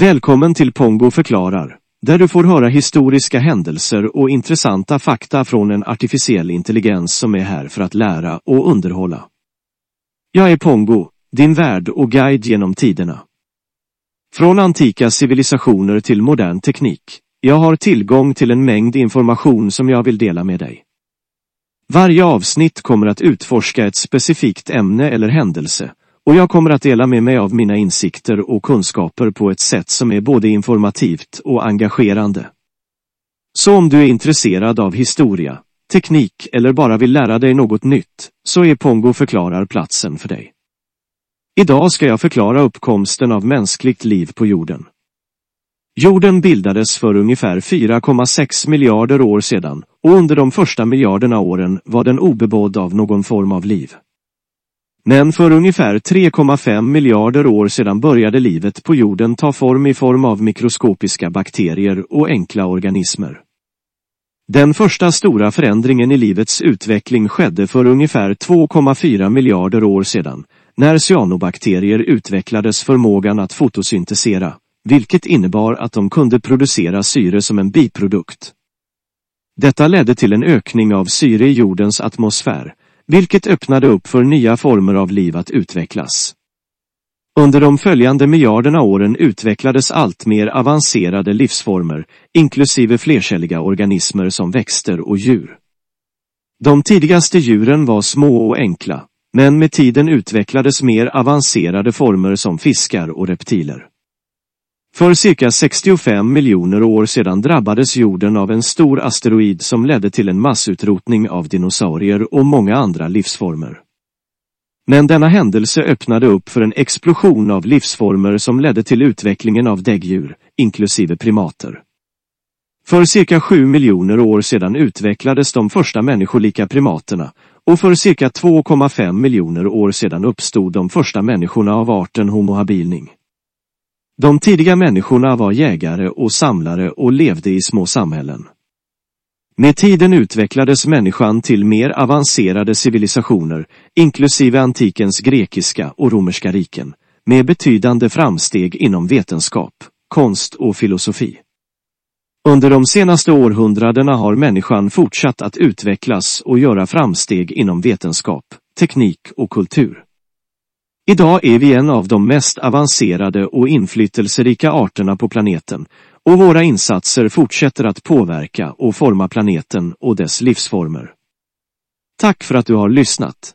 Välkommen till Pongo förklarar, där du får höra historiska händelser och intressanta fakta från en artificiell intelligens som är här för att lära och underhålla. Jag är Pongo, din värd och guide genom tiderna. Från antika civilisationer till modern teknik. Jag har tillgång till en mängd information som jag vill dela med dig. Varje avsnitt kommer att utforska ett specifikt ämne eller händelse och jag kommer att dela med mig av mina insikter och kunskaper på ett sätt som är både informativt och engagerande. Så om du är intresserad av historia, teknik eller bara vill lära dig något nytt, så är Pongo förklarar platsen för dig. Idag ska jag förklara uppkomsten av mänskligt liv på jorden. Jorden bildades för ungefär 4,6 miljarder år sedan och under de första miljarderna åren var den obebodd av någon form av liv. Men för ungefär 3,5 miljarder år sedan började livet på jorden ta form i form av mikroskopiska bakterier och enkla organismer. Den första stora förändringen i livets utveckling skedde för ungefär 2,4 miljarder år sedan, när cyanobakterier utvecklades förmågan att fotosyntesera, vilket innebar att de kunde producera syre som en biprodukt. Detta ledde till en ökning av syre i jordens atmosfär, vilket öppnade upp för nya former av liv att utvecklas. Under de följande miljarderna åren utvecklades allt mer avancerade livsformer, inklusive flercelliga organismer som växter och djur. De tidigaste djuren var små och enkla, men med tiden utvecklades mer avancerade former som fiskar och reptiler. För cirka 65 miljoner år sedan drabbades jorden av en stor asteroid som ledde till en massutrotning av dinosaurier och många andra livsformer. Men denna händelse öppnade upp för en explosion av livsformer som ledde till utvecklingen av däggdjur, inklusive primater. För cirka 7 miljoner år sedan utvecklades de första människolika primaterna och för cirka 2,5 miljoner år sedan uppstod de första människorna av arten Homo habiling. De tidiga människorna var jägare och samlare och levde i små samhällen. Med tiden utvecklades människan till mer avancerade civilisationer, inklusive antikens grekiska och romerska riken, med betydande framsteg inom vetenskap, konst och filosofi. Under de senaste århundradena har människan fortsatt att utvecklas och göra framsteg inom vetenskap, teknik och kultur. Idag är vi en av de mest avancerade och inflytelserika arterna på planeten och våra insatser fortsätter att påverka och forma planeten och dess livsformer. Tack för att du har lyssnat.